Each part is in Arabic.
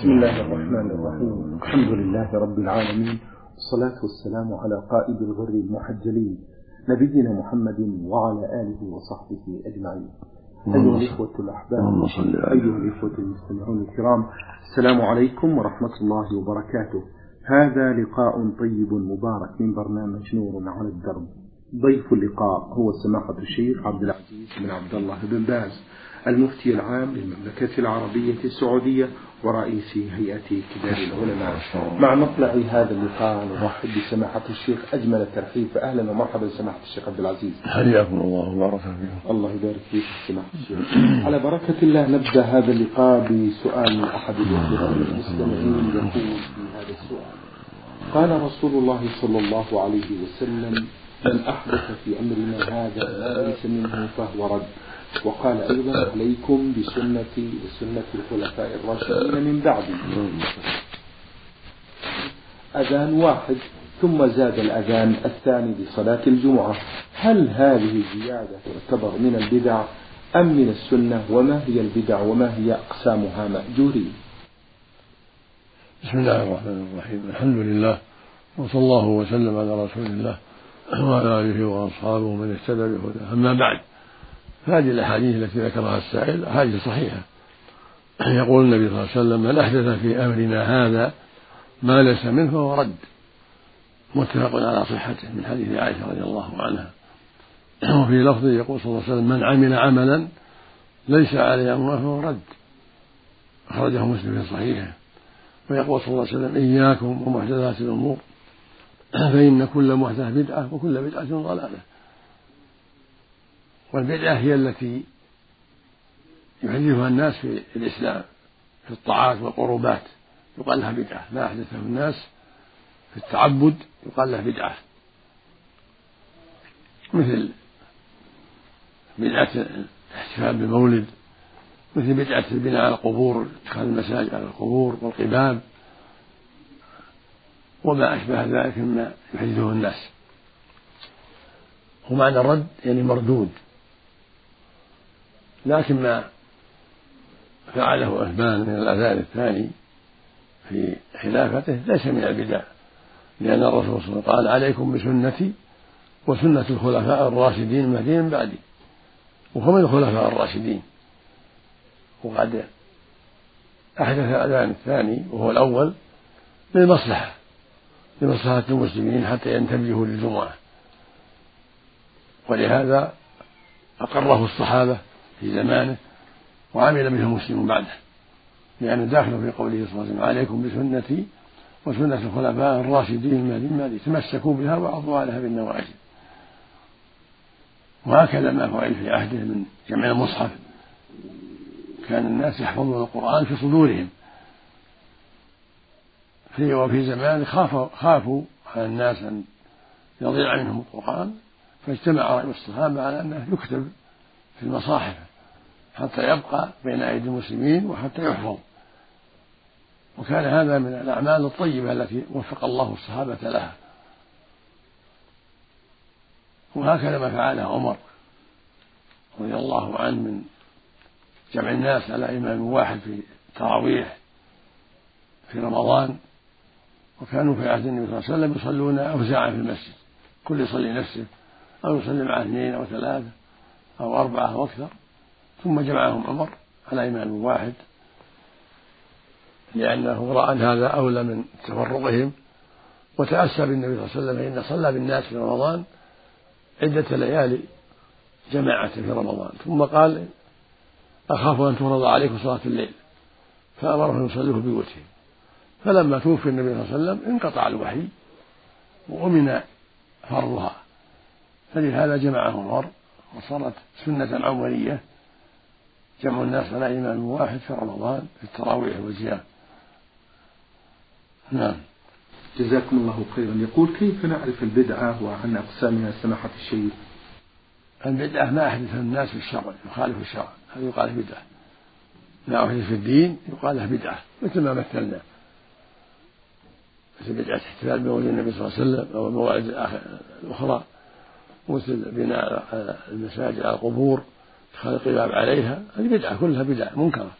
بسم الله الرحمن الرحيم. الحمد لله رب العالمين. والصلاة والسلام على قائد الغر المحجلين نبينا محمد وعلى آله وصحبه أجمعين. أيها الإخوة الأحباب أيها الإخوة المستمعون الكرام السلام عليكم ورحمة الله وبركاته. هذا لقاء طيب مبارك من برنامج نور على الدرب. ضيف اللقاء هو سماحة الشيخ عبد العزيز بن عبد الله بن باز. المفتي العام للمملكة العربية السعودية ورئيس هيئة كبار العلماء. مع مطلع هذا اللقاء نرحب بسماحة الشيخ أجمل الترحيب. فأهلا ومرحبا سماحة الشيخ عبد العزيز. حياكم الله وبارك فيكم. الله يبارك فيك سماحة الشيخ. على بركة الله نبدأ هذا اللقاء بسؤال أحد الأخوة المستمعين يقول في هذا السؤال. قال رسول الله صلى الله عليه وسلم من أحدث في أمرنا هذا ليس منه فهو رد. وقال أيضا عليكم بسنتي وسنة الخلفاء الراشدين من بعدي. أذان واحد ثم زاد الأذان الثاني لصلاة الجمعة. هل هذه الزيادة تعتبر من البدع أم من السنة؟ وما هي البدع وما هي أقسامها مأجورين؟ بسم الله الرحمن الرحيم. الحمد لله وصلى الله وسلم على رسول الله وعلى آله وأصحابه من اهتدى بهداه. أما بعد فهذه الأحاديث التي ذكرها السائل أحاديث صحيحة. يقول النبي صلى الله عليه وسلم من أحدث في أمرنا هذا ما ليس منه فهو رد. متفق على صحته من حديث عائشة رضي الله عنها. وفي لفظ يقول صلى الله عليه وسلم من عمل عملا ليس عليه أمرنا فهو رد. أخرجه مسلم في صحيحه. ويقول صلى الله عليه وسلم إياكم ومحدثات الأمور فإن كل محدثة بدعة وكل بدعة ضلالة. والبدعة هي التي يحدثها الناس في الإسلام في الطاعات والقربات. يقال لها بدعة ما أحدثه الناس. في التعبد يقال له بدعة. مثل بدعة الاحتفال بالمولد مثل بدعة البناء على القبور اتخاذ المساجد على القبور والقباب وما أشبه ذلك مما يحدثه الناس. ومعنى الرد يعني مردود. لكن ما فعله عثمان من الأذان الثاني في خلافته ليس من البدع لأن الرسول صلى الله عليه وسلم قال عليكم بسنتي وسنة الخلفاء الراشدين المهديين من بعدي وهو من الخلفاء الراشدين. وقد أحدث الأذان الثاني وهو الأول للمصلحة لمصلحة المسلمين حتى ينتبهوا للجمعة. ولهذا أقره الصحابة في زمانه وعمل به المسلمون بعده لأنه داخل في قوله صلى الله عليه وسلم عليكم بسنتي وسنة الخلفاء الراشدين المهدي المهدي تمسكوا بها وعضوا عليها بالنواجذ. وهكذا ما فعل في عهده من جمع المصحف. كان الناس يحفظون القرآن في صدورهم. في وفي زمان خافوا خافوا على الناس أن يضيع منهم القرآن فاجتمع رأي الصحابة على أنه يكتب في المصاحف. حتى يبقى بين أيدي المسلمين وحتى يحفظ. وكان هذا من الأعمال الطيبة التي وفق الله الصحابة لها. وهكذا ما فعله عمر رضي الله عنه من جمع الناس على إمام واحد في التراويح في رمضان. وكانوا في عهد النبي صلى الله عليه وسلم يصلون أوزاعا في المسجد. كل يصلي نفسه أو يصلي مع اثنين أو ثلاثة أو أربعة أو أكثر. ثم جمعهم عمر على إمام واحد لأنه رأى أن هذا أولى من تفرقهم وتأسى بالنبي صلى الله عليه وسلم فإن صلى بالناس في رمضان عدة ليالي جماعة في رمضان. ثم قال أخاف أن تفرض عليكم صلاة الليل. فأمرهم يصلوه بيوتهم فلما توفي النبي صلى الله عليه وسلم انقطع الوحي وأمن فرضها. فلهذا جمعهم عمر وصارت سنة عمرية. جمع الناس على إمام واحد في رمضان في التراويح والزيام نعم. جزاكم الله خيرا. يقول كيف نعرف البدعة وعن أقسامها سماحة الشيخ؟ البدعة ما أحدث الناس في الشرع يخالف الشرع. هذا يقال بدعة. ما أحدث في الدين يقال له بدعة مثل ما مثلنا. مثل بدعة احتفال بمولد النبي صلى الله عليه وسلم أو الموالد الأخرى مثل بناء المساجد على القبور. اتخاذ القباب عليها هذه بدعة كلها بدعة منكرة.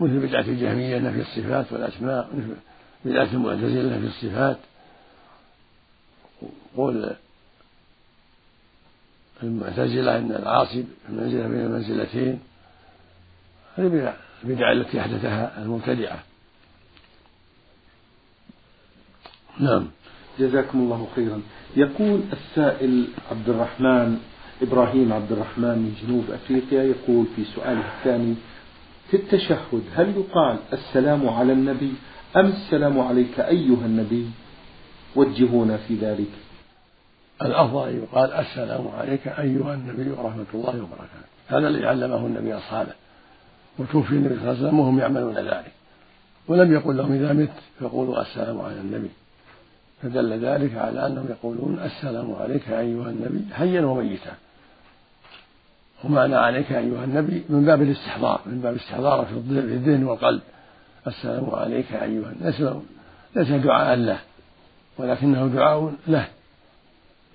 مثل بدعة الجهمية نفي الصفات والأسماء مثل بدعة المعتزلة نفي الصفات. قول المعتزلة أن العاصي في منزلة بين المنزلتين. هذه البدع التي أحدثها المبتدعة. نعم. جزاكم الله خيرا. يقول السائل عبد الرحمن إبراهيم عبد الرحمن من جنوب أفريقيا يقول في سؤاله الثاني في التشهد هل يقال السلام على النبي أم السلام عليك أيها النبي؟ وجهونا في ذلك. الأفضل أن يقال السلام عليك أيها النبي ورحمة الله وبركاته. هذا الذي علمه النبي أصحابه وتوفي النبي صلى الله عليه وسلم وهم يعملون ذلك. ولم يقل لهم إذا مت فقولوا السلام على النبي. فدل ذلك على أنهم يقولون السلام عليك أيها النبي حيا وميتا. ومعنى عليك أيها النبي من باب الاستحضار من باب الاستحضار في الذهن والقلب. السلام عليك أيها الناس ليس دعاء له ولكنه دعاء له.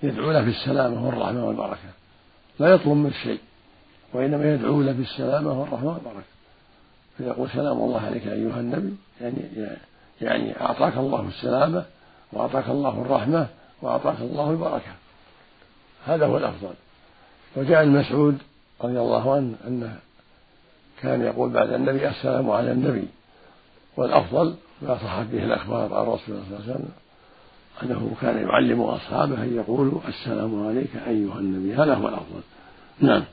يدعو له بالسلامة والرحمة والبركة. لا يطلب منه شيء وإنما يدعو له بالسلامة والرحمة والبركة. فيقول سلام الله عليك أيها النبي يعني يعني أعطاك الله السلامة وأعطاك الله الرحمة وأعطاك الله البركة. هذا هو الأفضل. وجاء المسعود رضي الله عنه أنه كان يقول بعد النبي السلام على النبي. والأفضل ما صحت به الأخبار عن رسول الله صلى الله عليه وسلم أنه كان يعلم أصحابه أن يقولوا السلام عليك أيها النبي هذا هو الأفضل. نعم.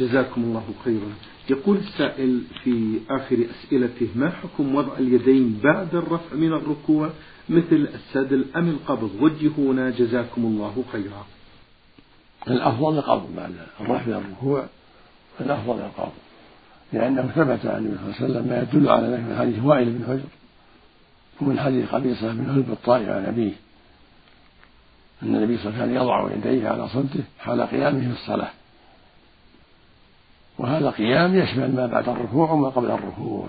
جزاكم الله خيرا. يقول السائل في آخر أسئلته ما حكم وضع اليدين بعد الرفع من الركوع مثل السدل أم القبض؟ وجهونا جزاكم الله خيرا. الأفضل القبض بعد الرفع من الركوع. الأفضل القبض لأنه ثبت عن النبي صلى الله عليه وسلم ما يدل على ذلك من حديث وائل بن حجر ومن حديث قبيصة بن هلب الطائي عن أبيه. أن النبي صلى الله عليه وسلم يضع يديه على صدره حال قيامه في الصلاة. وهذا قيام يشمل ما بعد الركوع وما قبل الركوع.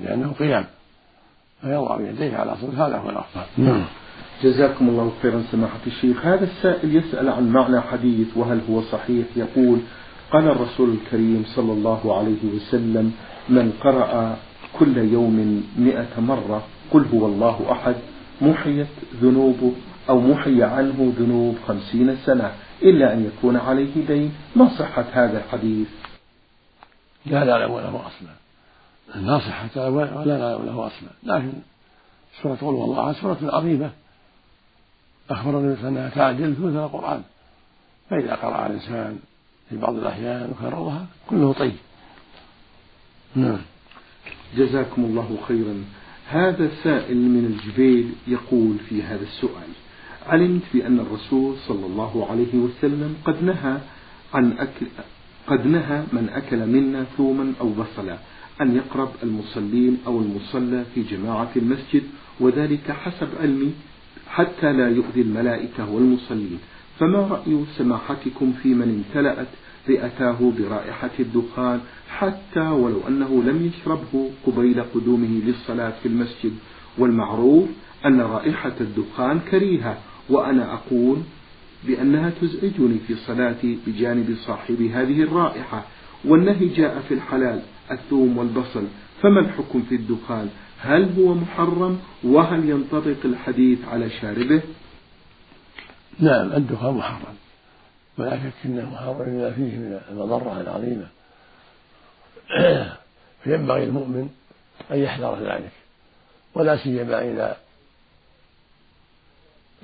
لأنه قيام. فيضع يديه على صدره هذا هو الأفضل. نعم. جزاكم الله خيرا سماحة الشيخ. هذا السائل يسأل عن معنى حديث وهل هو صحيح؟ يقول قال الرسول الكريم صلى الله عليه وسلم من قرأ كل يوم مئة مرة قل هو الله أحد محيت ذنوبه أو محي عنه ذنوب خمسين سنة إلا أن يكون عليه دين. ما صحة هذا الحديث؟ لا نعلم له أصلا. لا صحة ولا نعلم له أصلا. لكن سورة قل والله سورة عظيمة. أخبر النبي أنها تعدل ثلث القرآن. فإذا قرأ الإنسان في بعض الأحيان وكررها كله طيب. نعم. جزاكم الله خيرا. هذا سائل من الجبيل يقول في هذا السؤال علمت بأن الرسول صلى الله عليه وسلم قد نهى عن أكل قد نهى من أكل منا ثوما أو بصلا أن يقرب المصلين أو المصلى في جماعة المسجد وذلك حسب علمي حتى لا يؤذي الملائكة والمصلين. فما رأي سماحتكم في من امتلأت رئتاه برائحة الدخان حتى ولو أنه لم يشربه قبيل قدومه للصلاة في المسجد؟ والمعروف أن رائحة الدخان كريهة وأنا أقول بأنها تزعجني في صلاتي بجانب صاحب هذه الرائحة. والنهي جاء في الحلال الثوم والبصل فما الحكم في الدخان؟ هل هو محرم؟ وهل ينطبق الحديث على شاربه؟ نعم الدخان محرم. ولا شك انه محرم لما فيه من المضرة العظيمة. فينبغي المؤمن أن يحذر ذلك. ولا سيما إذا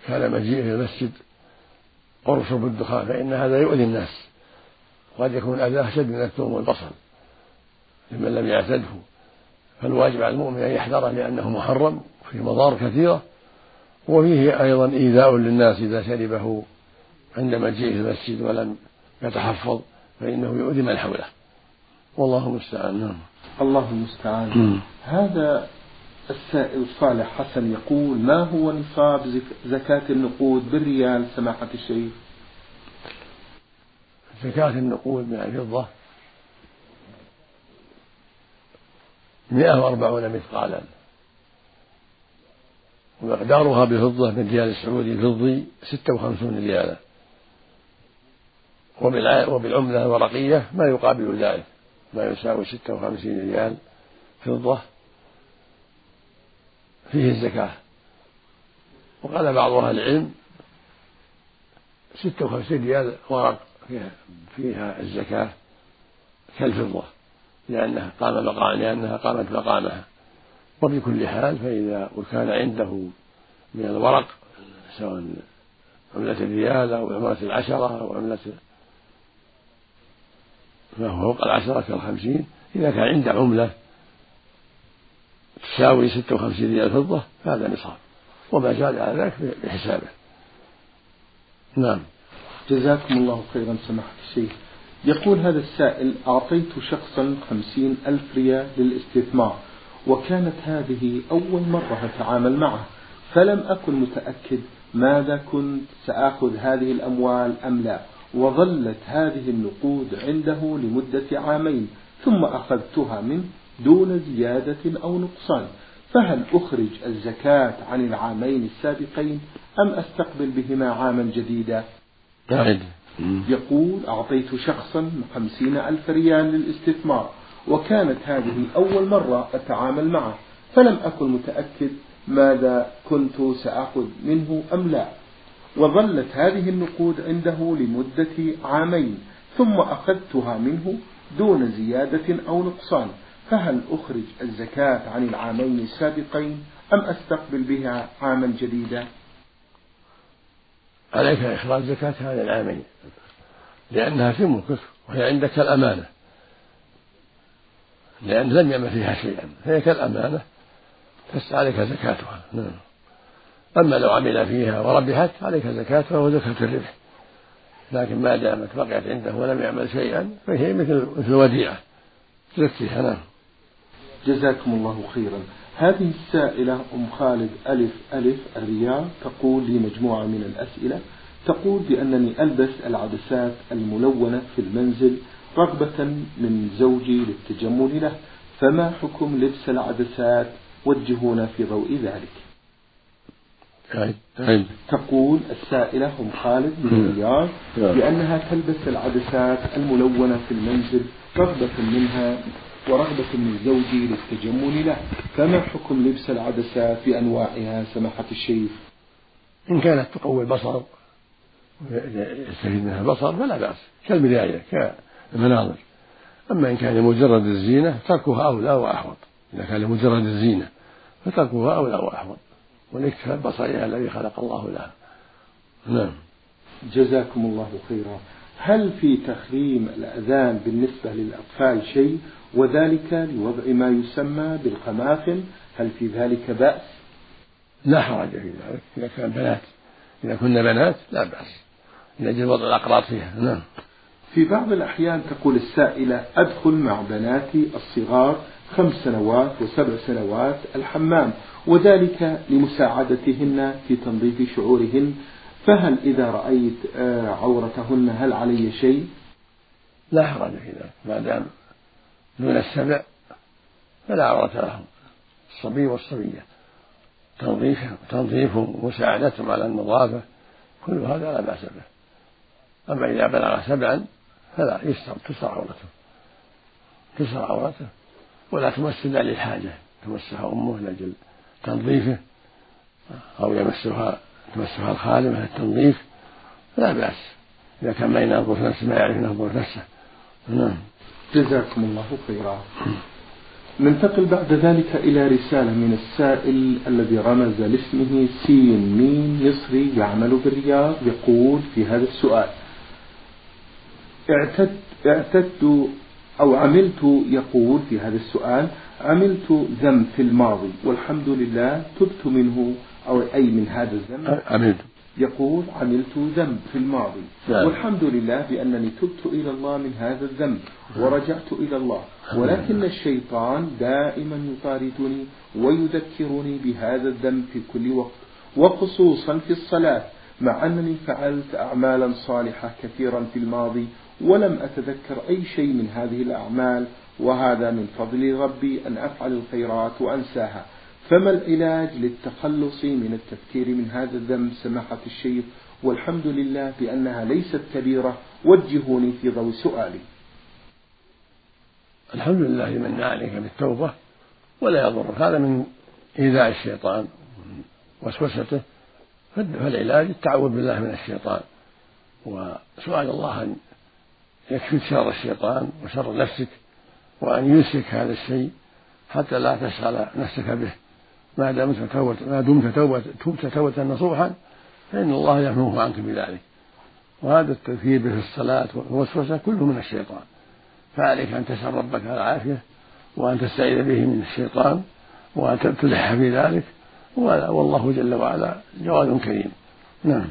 كان مجيء في المسجد قرص بالدخان فإن هذا يؤذي الناس. وقد يكون الأذى أشد من الثوم والبصل لمن لم يعتده. فالواجب على المؤمن أن يحذره لأنه محرم فيه مضار كثيرة. وفيه أيضا إيذاء للناس إذا شربه عند مجيئه المسجد ولم يتحفظ فإنه يؤذي من حوله. والله المستعان. نعم. الله المستعان. هذا السائل صالح حسن يقول ما هو نصاب زكاة النقود بالريال سماحة الشيخ؟ زكاة النقود من الفضة مئة وأربعون مثقالا. ومقدارها بفضة من ريال السعودي الفضي ستة وخمسون ريالا. وبالعملة الورقية ما يقابل ذلك. ما يساوي ستة وخمسين ريال فضة فيه الزكاة. وقال بعض أهل العلم ستة وخمسين ريال ورق فيها, فيها الزكاة كالفضة لأنها قام مقام لأنها قامت مقامها وبكل حال فإذا وكان عنده من الورق سواء عملة الريال أو عملة العشرة أو عملة ما هو فوق العشرة كالخمسين إذا كان عنده عملة تساوي ستة وخمسين ريال فضة فهذا نصاب. وما زاد على ذلك بحسابه. نعم. جزاكم الله خيرا سماحة الشيخ. يقول هذا السائل أعطيت شخصا خمسين ألف ريال للاستثمار. وكانت هذه أول مرة أتعامل معه فلم أكن متأكد ماذا كنت سآخذ هذه الأموال أم لا. وظلت هذه النقود عنده لمدة عامين ثم أخذتها منه دون زيادة أو نقصان. فهل أخرج الزكاة عن العامين السابقين أم أستقبل بهما عاما جديدا؟ يقول أعطيت شخصا خمسين ألف ريال للاستثمار. وكانت هذه أول مرة أتعامل معه فلم أكن متأكد ماذا كنت سأخذ منه أم لا. وظلت هذه النقود عنده لمدة عامين ثم أخذتها منه دون زيادة أو نقصان. فهل أخرج الزكاة عن العامين السابقين أم أستقبل بها عاما جديدا؟ عليك إخراج زكاة هذه العامين لأنها في ملكك وهي عندك الأمانة. لأن لم يعمل فيها شيئا. فهي كالأمانة عليك زكاتها. نعم. أما لو عمل فيها وربحت عليك زكاتها وزكاة الربح. لكن ما دامت بقيت عنده ولم يعمل شيئا فهي مثل مثل وديعة. تزكيها نعم. جزاكم الله خيرا. هذه السائلة أم خالد ألف ألف الرياض تقول لي مجموعة من الأسئلة. تقول بأنني ألبس العدسات الملونة في المنزل رغبة من زوجي للتجمل له فما حكم لبس العدسات؟ وجهونا في ضوء ذلك. تقول السائلة أم خالد من الرياض بأنها تلبس العدسات الملونة في المنزل رغبة منها ورغبة من زوجي للتجمل له. فما حكم لبس العدسات بأنواعها سماحة الشيخ. إن كانت تقوي البصر يستفيد منها البصر فلا بأس كالبداية كالمناظر أما إن كان لمجرد الزينة تركها أولى وأحوط. إذا كان لمجرد الزينة فتركها أولى وأحوط. والاكتفاء بصرها الذي خلق الله لها. نعم. جزاكم الله خيرا. هل في تخريم الأذان بالنسبة للأطفال شيء؟ وذلك لوضع ما يسمى بالقماخن هل في ذلك بأس؟ لا حرج في ذلك. إذا كان بنات إذا كن بنات لا بأس. من وضع الأقراط فيها. نعم. في بعض الأحيان تقول السائلة أدخل مع بناتي الصغار خمس سنوات وسبع سنوات الحمام وذلك لمساعدتهن في تنظيف شعورهن. فهل إذا رأيت آه، عورتهن هل علي شيء؟ لا حرج في ذلك. ما دام دون السبع فلا عورة لهم. الصبي والصبية. تنظيف تنظيف ومساعدتهم على النظافة كل هذا لا بأس به. أما إذا بلغ سبعا فلا يستر تستر عورته. تستر عورته. ولا تمس إلا للحاجة. تمسها أمه لأجل تنظيفه. أو يمسها تمسها الخادمة للتنظيف. لا بأس. إذا كان ما ينظف نفسه ما يعرف ينظف نفسه. نعم. جزاكم الله خيرا. ننتقل بعد ذلك إلى رسالة من السائل الذي رمز لاسمه سين ميم مصري يعمل بالرياض يقول في هذا السؤال اعتدت اعتدت أو عملت يقول في هذا السؤال عملت ذنب في الماضي والحمد لله تبت منه أو أي من هذا الذنب. عملت. يقول عملت ذنب في الماضي. نعم. والحمد لله بأنني تبت إلى الله من هذا الذنب ورجعت إلى الله. ولكن الشيطان دائما يطاردني ويذكرني بهذا الذنب في كل وقت وخصوصا في الصلاة مع أنني فعلت أعمالا صالحة كثيرا في الماضي ولم أتذكر أي شيء من هذه الأعمال وهذا من فضل ربي أن أفعل الخيرات وأنساها. فما العلاج للتخلص من التفكير من هذا الذنب؟ سماحة الشيخ والحمد لله بأنها ليست كبيرة. وجهوني في ضوء سؤالي. الحمد لله من عليك بالتوبة ولا يضرك هذا من إيذاء الشيطان وسوسته فالعلاج التعوذ بالله من الشيطان. وسؤال الله أن يكفيك شر الشيطان وشر نفسك وأن يمسك هذا الشيء حتى لا تشغل نفسك به. ما دمت توبة ما دمت توبة تبت توبة نصوحا فإن الله يحموه عنك بذلك. وهذا التذكير به في الصلاة والوسوسة كله من الشيطان. فعليك أن تسأل ربك العافية وأن تستعيذ به من الشيطان وأن تلح في ذلك والله جل وعلا جواد كريم. نعم.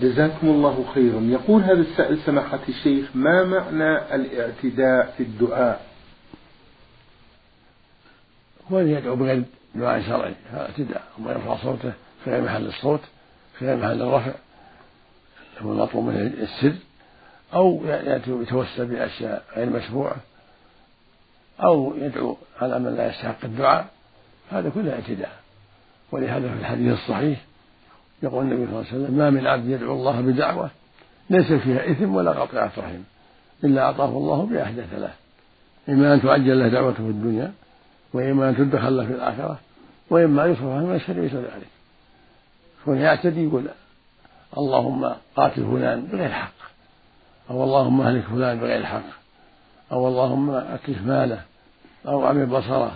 جزاكم الله خيرا. يقول هذا السائل سماحة الشيخ ما معنى الاعتداء في الدعاء؟ هو يدعو بغير دعاء شرعي هذا اعتداء وما يرفع صوته في غير محل الصوت في غير محل الرفع. هو المطلوب منه السر. أو يتوسل بأشياء غير مشروعة. أو يدعو على من لا يستحق الدعاء. هذا كله اعتداء. ولهذا في الحديث الصحيح يقول النبي صلى الله عليه وسلم ما من عبد يدعو الله بدعوة ليس فيها إثم ولا قطيعة رحم إلا أعطاه الله بأحدى ثلاث إما أن تعجل له دعوته في الدنيا وإما أن تدخل له في الآخرة وإما يصرف عنه من الشر مثل ذلك. كون يعتدي يقول اللهم قاتل فلان بغير حق أو اللهم أهلك فلان بغير حق أو اللهم أتلف ماله أو عمي بصره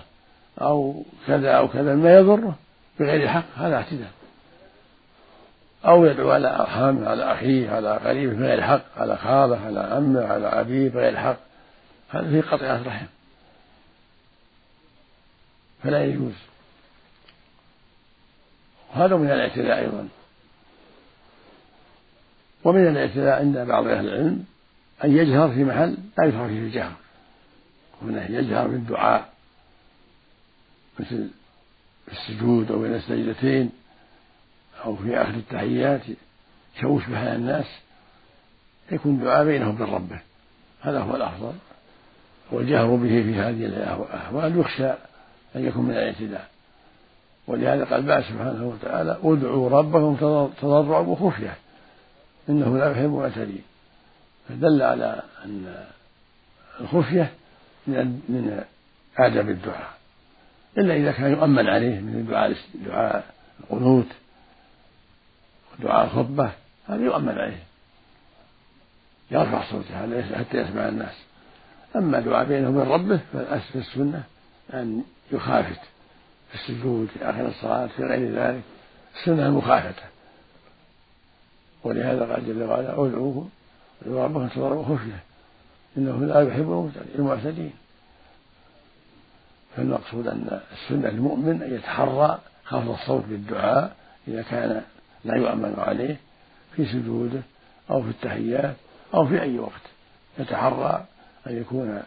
أو كذا أو كذا ما يضره بغير حق هذا اعتداء. أو يدعو على أرحامه على أخيه على قريبه بغير حق على خاله على عمه على أبيه بغير حق هذا فيه قطيعة رحم. فلا يجوز. وهذا من الاعتداء أيضا. ومن الاعتداء عند بعض أهل العلم أن يجهر في محل لا يشرع فيه الجهر. وأنه يجهر بالدعاء مثل في السجود أو بين السجدتين. أو في آخر التحيات يشوش بها الناس يكون دعاء بينه وبين ربه. هذا هو الأفضل. والجهر به في هذه الأحوال يخشى أن يكون من الاعتداء. ولهذا قال بعد سبحانه وتعالى ادعوا ربكم تضرعا وخفية إنه لا يحب المعتدين. فدل على أن الخفية من من آداب الدعاء. إلا إذا كان يؤمن عليه من دعاء دعاء القنوت ودعاء الخطبة هذا يؤمن عليه. يرفع صوته حتى يسمع الناس. أما دعاء بينه وبين ربه فالأسف السنة أن يخافت في السجود في آخر الصلاة في غير ذلك. السنة المخافته ولهذا قال جل وعلا أدعوه ادعوا ربكم تضرعوا خفية إنه لا يحب المعتدين. فالمقصود أن السنة المؤمن أن يتحرى خفض الصوت بالدعاء إذا كان لا يؤمن عليه في سجوده أو في التحيات أو في أي وقت. يتحرى أن يكون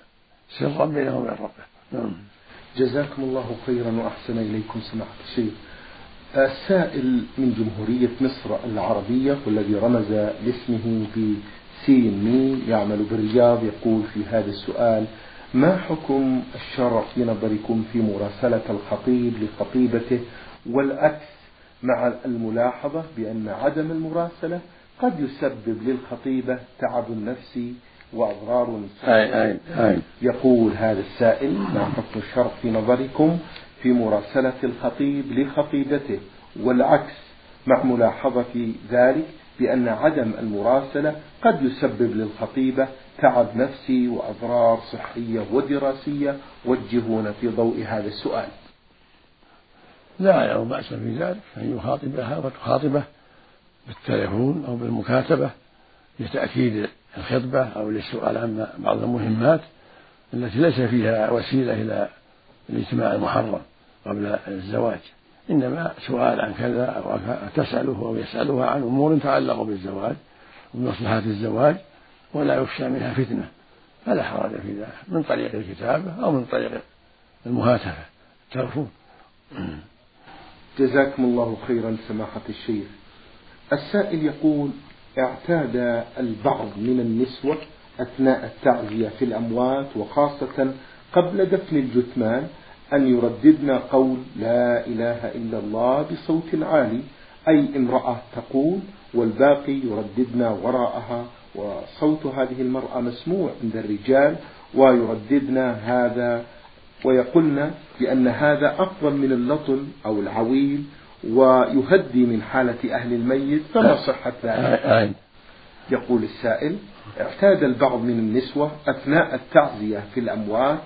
سرا بينه وبين ربه. نعم. جزاكم الله خيرا وأحسن إليكم سماحة الشيخ. السائل من جمهورية مصر العربية والذي رمز لاسمه بسين مي يعمل بالرياض يقول في هذا السؤال ما حكم الشرع في نظركم في مراسلة الخطيب لخطيبته والعكس مع الملاحظة بأن عدم المراسلة قد يسبب للخطيبة تعب نفسي وأضرار أي أي أي. يقول هذا السائل ما حكم الشرع في نظركم في مراسلة الخطيب لخطيبته؟ والعكس مع ملاحظة ذلك بأن عدم المراسلة قد يسبب للخطيبة تعب نفسي وأضرار صحية ودراسية. وجهونا في ضوء هذا السؤال. لا لا بأس في ذلك أن يخاطبها وتخاطبه بالتليفون أو بالمكاتبة لتأكيد الخطبة أو للسؤال عن بعض المهمات التي ليس فيها وسيلة إلى الاجتماع المحرم قبل الزواج. إنما سؤال عن كذا أو تسأله أو يسألها عن أمور تعلق بالزواج وبمصلحة الزواج ولا يخشى منها فتنة. فلا حرج في ذلك من طريق الكتابة أو من طريق المهاتفة. التلفون جزاكم الله خيرا سماحة الشيخ. السائل يقول اعتاد البعض من النسوة أثناء التعزية في الأموات وخاصة قبل دفن الجثمان أن يرددن قول لا إله إلا الله بصوت عالي أي امرأة تقول والباقي يرددن وراءها وصوت هذه المرأة مسموع عند الرجال ويرددن هذا ويقولن بأن هذا أفضل من اللطم أو العويل ويهدي من حالة أهل الميت فما صحة ذلك؟ يقول السائل اعتاد البعض من النسوة أثناء التعزية في الأموات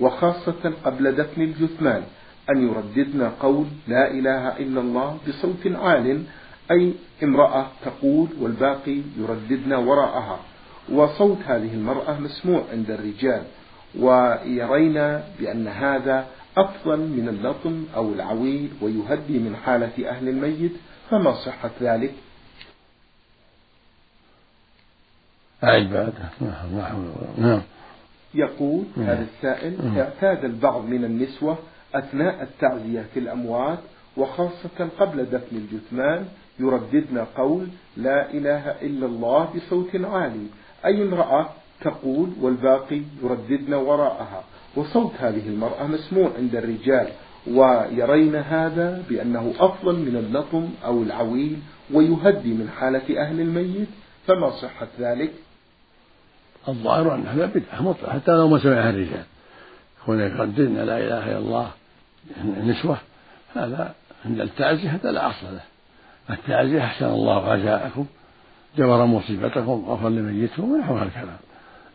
وخاصة قبل دفن الجثمان أن يرددن قول لا إله إلا الله بصوت عال أي امرأة تقول والباقي يرددن وراءها. وصوت هذه المرأة مسموع عند الرجال. ويرين بأن هذا أفضل من اللطم أو العويل ويهدي من حالة أهل الميت فما صحة ذلك؟ بعد نعم يقول نعم. هذا السائل نعم. اعتاد البعض من النسوة أثناء التعزية في الأموات وخاصة قبل دفن الجثمان يرددن قول لا إله إلا الله بصوت عالي أي امرأة تقول والباقي يرددن وراءها. وصوت هذه المرأة مسموع عند الرجال ويرين هذا بأنه أفضل من اللطم أو العويل ويهدي من حالة أهل الميت. فما صحة ذلك؟ الظاهر أن هذا بدعة حتى لو ما سمعها الرجال. كون يرددن لا إله إلا الله نسوة هذا عند التعزية هذا لا أصل له. التعزية أحسن الله عزاءكم جبر مصيبتكم غفر لميتكم ونحو هذا الكلام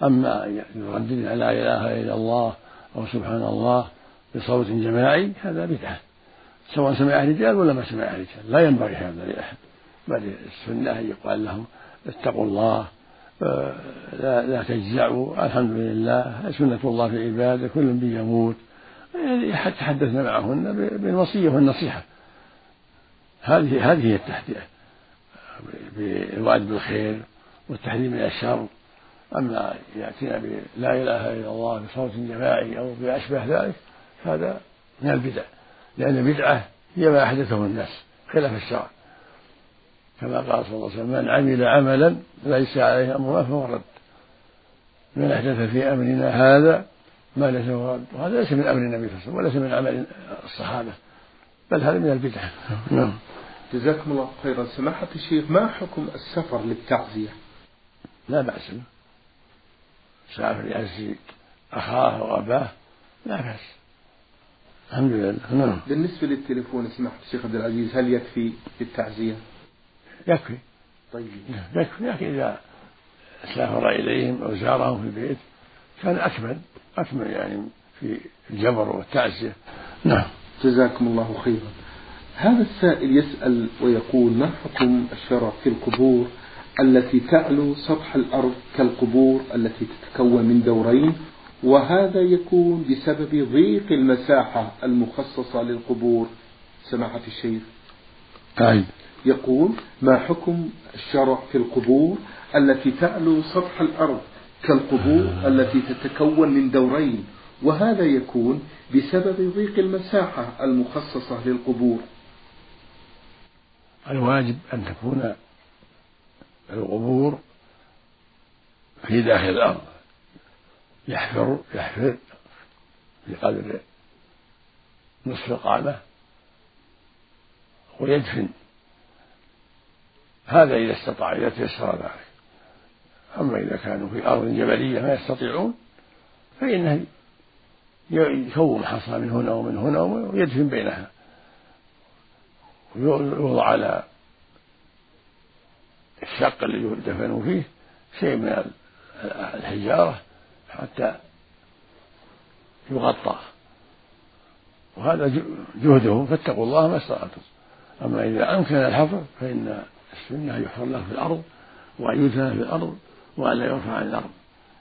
أما يرددن لا إله إلا الله أو سبحان الله بصوت جماعي هذا بدعة. سواء سمع رجال ولا ما سمع رجال لا ينبغي هذا لأحد. بل السنة أن يقال لهم اتقوا الله آه، لا, لا تجزعوا الحمد لله سنة الله في عباده كل بيموت. يعني تحدثنا معهن بالوصية والنصيحة. هذه هذه هي التحديث بالوعد بالخير والتحذير من الشر. أما يأتينا بلا إله إلا الله بصوت جماعي أو بأشبه ذلك هذا من البدع لأن البدعة هي ما أحدثه الناس خلاف الشرع. كما قال صلى الله عليه وسلم من عمل عملا ليس عليه أمرنا فهو رد. من أحدث في أمرنا هذا ما ليس هو رد. وهذا ليس من أمر النبي صلى الله عليه وسلم وليس من عمل الصحابة بل هذا من البدعة نعم. جزاكم الله خيرا. سماحة الشيخ ما حكم السفر للتعزية؟ لا بأس به. سافر يعزي أخاه وأباه لا بأس. الحمد لله. نعم. بالنسبة للتليفون سماحة الشيخ عبد العزيز هل يكفي في التعزية؟ يكفي. طيب. يكفي. لكن إذا سافر إليهم أو زارهم في البيت كان أكمل أكمل يعني في الجبر والتعزية. نعم. جزاكم الله خيرا. هذا السائل يسأل ويقول ما حكم الشرع في القبور؟ التي تعلو سطح الأرض كالقبور التي تتكون من دورين وهذا يكون بسبب ضيق المساحة المخصصة للقبور. سماحة الشيخ. طيب. يقول ما حكم الشرع في القبور التي تعلو سطح الأرض كالقبور التي تتكون من دورين؟ وهذا يكون بسبب ضيق المساحة المخصصة للقبور. الواجب أن تكون القبور في داخل الأرض. يحفر يحفر بقدر نصف قامة ويدفن. هذا إذا استطاع إذا تيسر ذلك. أما إذا كانوا في أرض جبلية ما يستطيعون فإنه يكون حصى من هنا ومن هنا ويدفن بينها. ويوضع على الشق اللي دفنوا فيه شيء من الحجارة حتى يغطى. وهذا جهدهم فاتقوا الله ما استطعتم. أما إذا أمكن الحفر فإن السنة يحفر له في الأرض وأن يدفن في الأرض وأن لا يرفع عن الأرض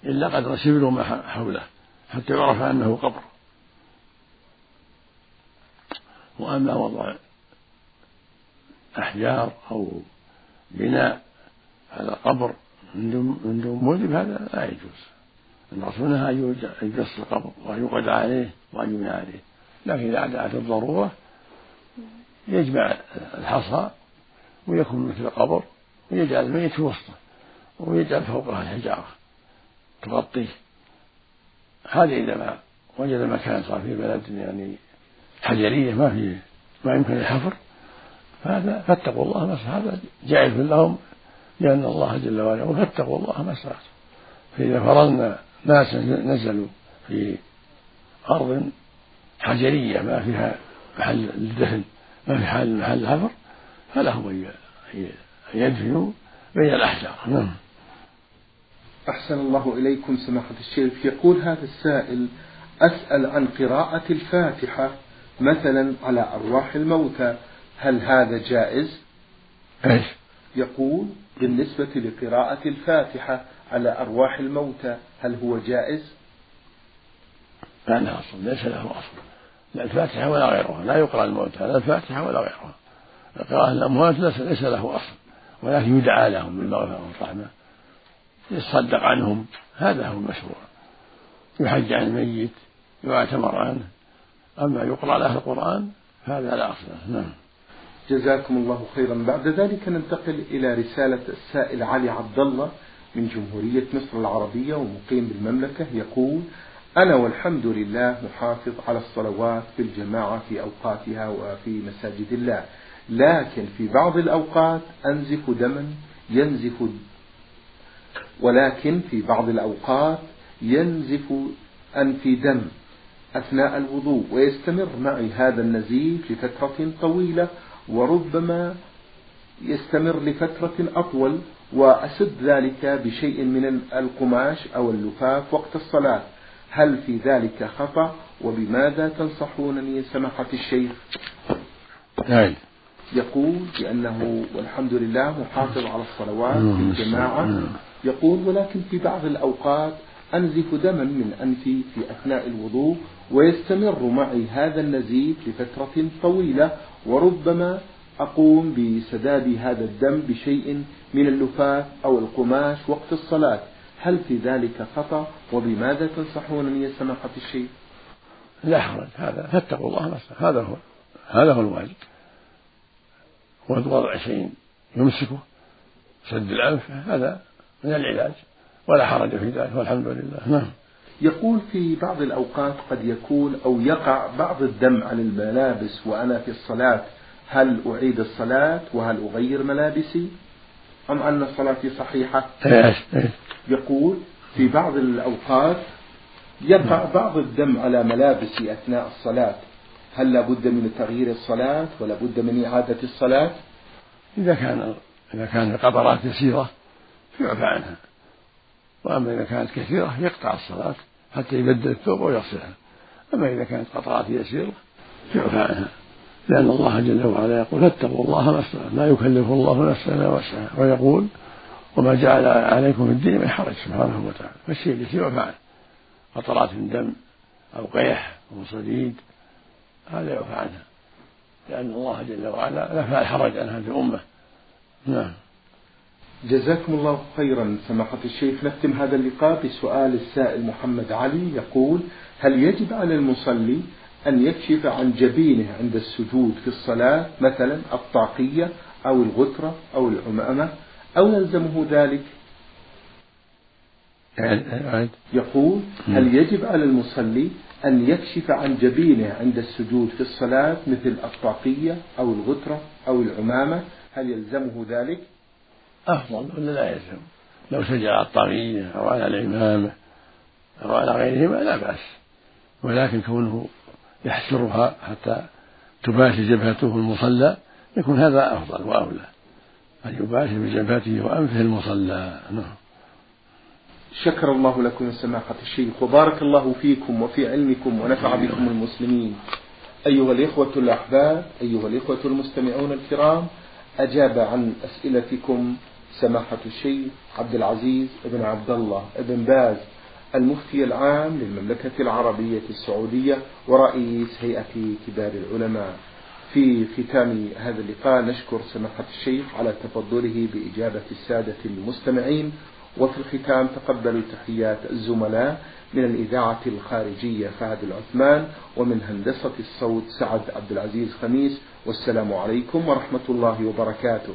إلا قدر شبر وما حوله حتى يعرف أنه قبر. وأما وضع أحجار أو بناء على قبر من دون موجب هذا لا يجوز. الرسول نهى أن يجص القبر وأن يقعد عليه وأن يبنى عليه. لكن إذا دعت الضرورة يجمع الحصى ويكون مثل القبر ويجعل الميت في وسطه ويجعل فوقها الحجارة تغطيه. هذا إذا ما وجد مكان صار في بلد يعني حجرية ما في ما يمكن الحفر فهذا فاتقوا الله هذا جائز لهم لأن الله جل وعلا فاتقوا الله ما استطعتم. فإذا فرضنا ناس نزلوا في أرض حجرية ما فيها محل الدفن ما في حال محل الحفر فلهم أن يدفنوا بين الأحجار. نعم. أحسن الله إليكم سماحة الشيخ. يقول هذا السائل أسأل عن قراءة الفاتحة مثلا على أرواح الموتى. هل هذا جائز؟ إيش؟ يقول بالنسبة لقراءة الفاتحة على أرواح الموتى هل هو جائز؟ لا له أصل ليس له أصل. لا الفاتحة ولا غيرها. لا يقرأ الموتى لا الفاتحة ولا غيرها. قراءة الأموات ليس له أصل ولكن يدعى لهم بالمغفرة والرحمة يتصدق عنهم. هذا هو المشروع. يحج عن الميت يعتمر عنه. أما يقرأ له القرآن هذا لا أصل له. نعم. جزاكم الله خيرا. بعد ذلك ننتقل إلى رسالة السائل علي عبد الله من جمهورية مصر العربية ومقيم بالمملكة. يقول أنا والحمد لله محافظ على الصلوات في الجماعة في أوقاتها وفي مساجد الله. لكن في بعض الأوقات أنزف دما ينزف ولكن في بعض الأوقات ينزف أنفي دم أثناء الوضوء. ويستمر معي هذا النزيف لفترة طويلة وربما يستمر لفترة أطول وأسد ذلك بشيء من القماش أو اللفاف وقت الصلاة. هل في ذلك خطأ؟ وبماذا تنصحونني سماحة الشيخ؟ نعم يقول بأنه والحمد لله محافظ على الصلوات في الجماعة. يقول ولكن في بعض الأوقات أنزف دما من أنفي في أثناء الوضوء ويستمر معي هذا النزيف لفترة طويلة وربما أقوم بسداد هذا الدم بشيء من اللفاف أو القماش وقت الصلاة. هل في ذلك خطأ؟ وبماذا تنصحونني يا سماحة الشيخ؟ لا حرج هذا فاتقوا الله نفسه هذا هو هذا هو الواجب. وضع شيء يمسكه سد الأنف هذا من العلاج. ولا حرج في ذلك والحمد لله. نعم. يقول في بعض الأوقات قد يكون أو يقع بعض الدم على الملابس وأنا في الصلاة. هل أعيد الصلاة وهل أغير ملابسي؟ أم أن صلاتي صحيحة؟ يقول في بعض الأوقات يقع بعض الدم على ملابسي أثناء الصلاة. هل لابد من تغيير الصلاة ولا بد من إعادة الصلاة؟ إذا كان إذا كان القطرات يسيرة يعفى عنها. وأما إذا كانت كثيرة يقطع الصلاة حتى يبدل الثوب ويغسلها أما إذا كانت قطرات يسيرة يعفى عنها. لأن الله جل وعلا يقول فاتقوا الله ما لا يكلف الله نفسا إلا وسعها. ويقول وما جعل عليكم في الدين من حرج سبحانه وتعالى. فالشيء الذي يعفى عنه. قطرات من دم أو قيح أو صديد هذا يعفى عنها. لأن الله جل وعلا نفى الحرج عن هذه الأمة. نعم. جزاكم الله خيرا. سماحة الشيخ نختم هذا اللقاء بسؤال السائل محمد علي يقول هل يجب على المصلي أن يكشف عن جبينه عند السجود في الصلاة مثلا الطاقية أو الغترة أو العمامة أو يلزمه ذلك؟ يقول هل يجب على المصلي أن يكشف عن جبينه عند السجود في الصلاة مثل الطاقية أو الغترة أو العمامة؟ هل يلزمه ذلك؟ أفضل ولا لا يلزم؟ لو سجد على الطاقية أو على العمامة أو على غيرهما لا بأس ولكن كونه يحسرها حتى تباشر جبهته المصلى يكون هذا أفضل وأولى أن يباشر بجبهته وأنفه المصلى. نعم. شكر الله لكم سماحة الشيخ وبارك الله فيكم وفي علمكم ونفع بكم المسلمين. أيها الإخوة الأحباب أيها الإخوة المستمعون الكرام أجاب عن أسئلتكم سماحة الشيخ عبد العزيز بن عبد الله بن باز المفتي العام للمملكة العربية السعودية ورئيس هيئة كبار العلماء. في ختام هذا اللقاء نشكر سماحة الشيخ على تفضله بإجابة السادة المستمعين وفي الختام تقبلوا تحيات الزملاء من الإذاعة الخارجية فهد العثمان ومن هندسة الصوت سعد عبد العزيز خميس والسلام عليكم ورحمة الله وبركاته.